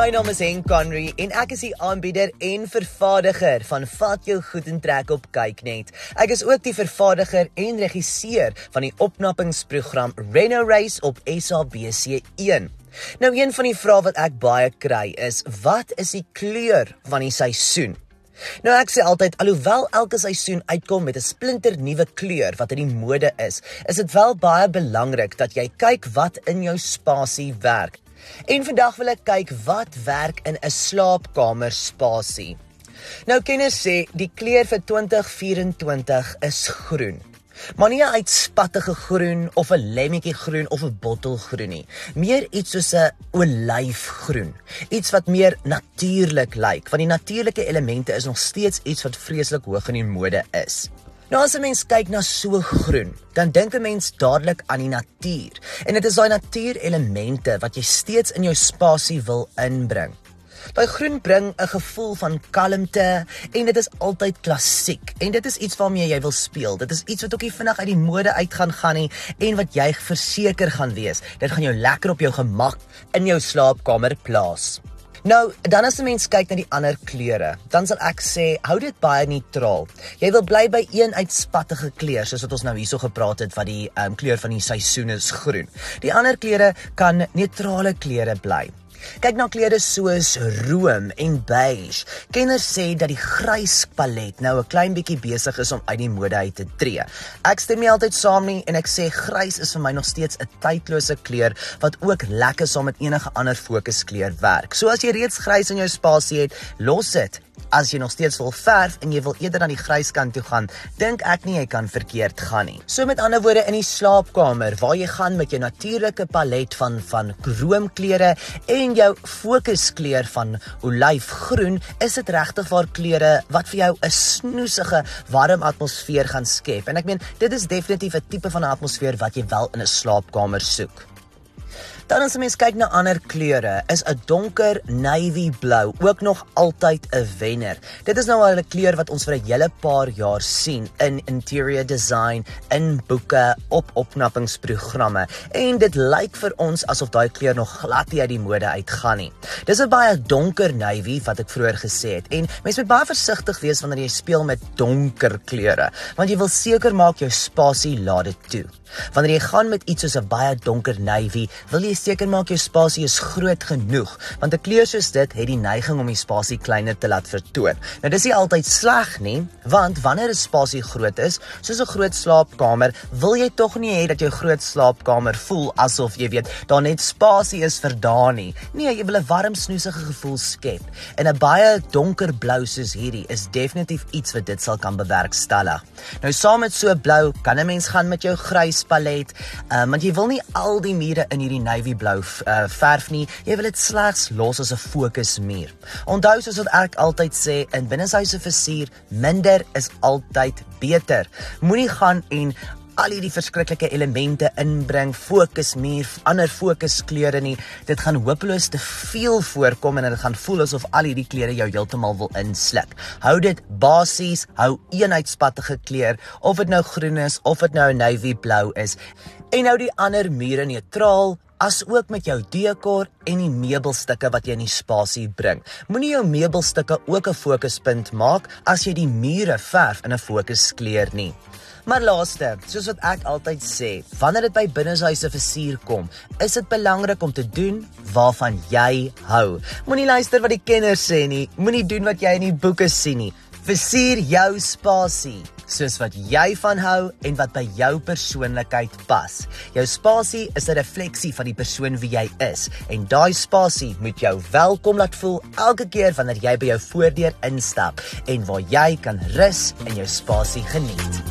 My naam is Henk Conry en ek is die aanbieder en vervaardiger van Vat jou goed en trek op Kyknet. Ek is ook die vervaardiger en regisseur van die opknappingsprogram Reno Race op SABC1. Nou een van die vrae wat ek baie kry is: Wat is die kleur van die seisoen? Nou ek sê altyd alhoewel elke seisoen uitkom met 'n splinter nuwe kleur wat in die mode is, is dit wel baie belangrik dat jy kyk wat in jou spasie werk. En vandag wil ek kyk wat werk in 'n slaapkamer spasie. Nou kenners sê die kleur vir 2024 is groen. Maar nie 'n uitspattige groen of 'n lemmetjie groen of 'n bottelgroen nie. Meer iets soos 'n olyfgroen. Iets wat meer natuurlik lyk, want die natuurlike elemente is nog steeds iets wat vreeslik hoog in die mode is. Nou as 'n mens kyk na so groen, dan dink 'n mens dadelik aan die natuur. En dit is daai natuurelemente wat jy steeds in jou spasie wil inbring. Daai groen bring 'n gevoel van kalmte en dit is altyd klassiek. En dit is iets waarmee jy wil speel. Dit is iets wat ook nie vinnig uit die mode uit gaan gaan nie en wat jy verseker gaan wees. Dit gaan jou lekker op jou gemak in jou slaapkamer plaas. Nou, dan as 'n mens kyk na die ander kleure, dan sal ek sê hou dit baie neutraal. Jy wil bly by een uitspattige kleur, soos wat ons nou hierso gepraat het wat die um, kleur van die seisoen is groen. Die ander kleure kan neutrale kleure bly. Kyk na klere soos room en beige. Kenners sê dat die grys palet nou 'n klein bietjie besig is om uit die mode uit te tree. Ek stem nie altyd saam nie en ek sê grys is vir my nog steeds 'n tydlose kleur wat ook lekker saam met enige ander fokuskleur werk. So as jy reeds grys in jou spasie het, los dit As jy nog steeds wil verf en jy wil eerder aan die grys kant toe gaan, dink ek nie jy kan verkeerd gaan nie. So met ander woorde in die slaapkamer waar jy gaan met jou natuurlike palet van van kroomkleure en jou fokuskleur van olyfgroen, is dit regtig waar kleure wat vir jou 'n snoesige, warm atmosfeer gaan skep. En ek meen, dit is definitief 'n tipe van 'n atmosfeer wat jy wel in 'n slaapkamer soek. Dan as jy mens kyk na ander kleure, is 'n donker navy blou ook nog altyd 'n wenner. Dit is nou al 'n kleur wat ons vir 'n hele paar jaar sien in interior design, in boeke, op opknappingsprogramme en dit lyk vir ons asof daai kleur nog glad nie uit die mode uitgaan nie. Dis 'n baie donker navy wat ek vroeër gesê het en mens moet baie versigtig wees wanneer jy speel met donker kleure, want jy wil seker maak jou spasie laat dit toe. Wanneer jy gaan met iets soos 'n baie donker navy, wil jy seker maak jou spasie is groot genoeg, want 'n kleur soos dit het die neiging om die spasie kleiner te laat vertoon. Nou dis nie altyd sleg nie, want wanneer 'n spasie groot is, soos 'n groot slaapkamer, wil jy tog nie hê dat jou groot slaapkamer voel asof jy weet, daar net spasie is vir daar nie. Nee, jy wil 'n warm, snoesige gevoel skep. En 'n baie donker blou soos hierdie is definitief iets wat dit sal kan bewerkstellig. Nou saam met so blou, kan 'n mens gaan met jou grys palet, uh, want jy wil nie al die mure in hierdie navy blou uh, verf nie. Jy wil dit slegs los as 'n fokusmuur. Onthou soos wat ek altyd sê, in binneshuise versier, minder is altyd beter. Moenie gaan en al hierdie verskriklike elemente inbring, fokusmuur, ander fokuskleure nie. Dit gaan hopeloos te veel voorkom en dit gaan voel asof al hierdie kleure jou heeltemal wil insluk. Hou dit basies, hou eenheidspattige kleur, of dit nou groen is of dit nou navy blou is. En hou die ander mure neutraal, as ook met jou dekor en die meubelstukke wat jy in die spasie bring. Moenie jou meubelstukke ook 'n fokuspunt maak as jy die mure verf in 'n fokuskleur nie. Maar laaste, soos wat ek altyd sê, wanneer dit by binneshuise versier kom, is dit belangrik om te doen waarvan jy hou. Moenie luister wat die kenners sê nie, moenie doen wat jy in die boeke sien nie. Versier jou spasie soos wat jy van hou en wat by jou persoonlikheid pas. Jou spasie is 'n refleksie van die persoon wie jy is en daai spasie moet jou welkom laat voel elke keer wanneer jy by jou voordeur instap en waar jy kan rus en jou spasie geniet.